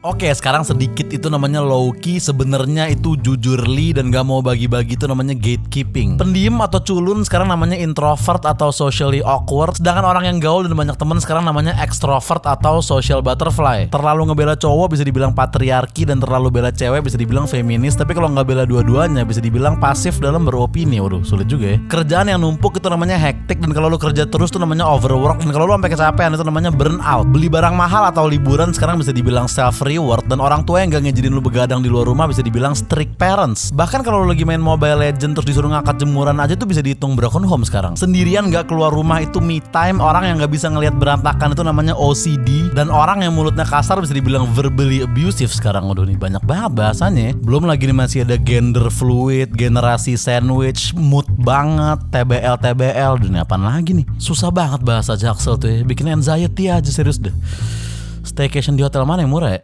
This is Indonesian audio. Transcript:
Oke, sekarang sedikit itu namanya low key, sebenarnya itu jujurly dan gak mau bagi-bagi itu namanya gatekeeping. Pendiam atau culun sekarang namanya introvert atau socially awkward, sedangkan orang yang gaul dan banyak teman sekarang namanya extrovert atau social butterfly. Terlalu ngebela cowok bisa dibilang patriarki dan terlalu bela cewek bisa dibilang feminis, tapi kalau nggak bela dua-duanya bisa dibilang pasif dalam beropini. Waduh, sulit juga ya. Kerjaan yang numpuk itu namanya hektik dan kalau lu kerja terus itu namanya overwork dan kalau lu sampai kecapean itu namanya burnout. Beli barang mahal atau liburan sekarang bisa dibilang self reward dan orang tua yang gak ngejadiin lu begadang di luar rumah bisa dibilang strict parents. Bahkan kalau lu lagi main Mobile Legend terus disuruh ngangkat jemuran aja tuh bisa dihitung broken home sekarang. Sendirian gak keluar rumah itu me time, orang yang gak bisa ngelihat berantakan itu namanya OCD dan orang yang mulutnya kasar bisa dibilang verbally abusive sekarang. Waduh nih banyak banget bahasanya. Belum lagi nih masih ada gender fluid, generasi sandwich, mood banget, TBL TBL, dunia apaan lagi nih? Susah banget bahasa Jaksel tuh ya, bikin anxiety aja serius deh. Staycation di hotel mana yang murah ya?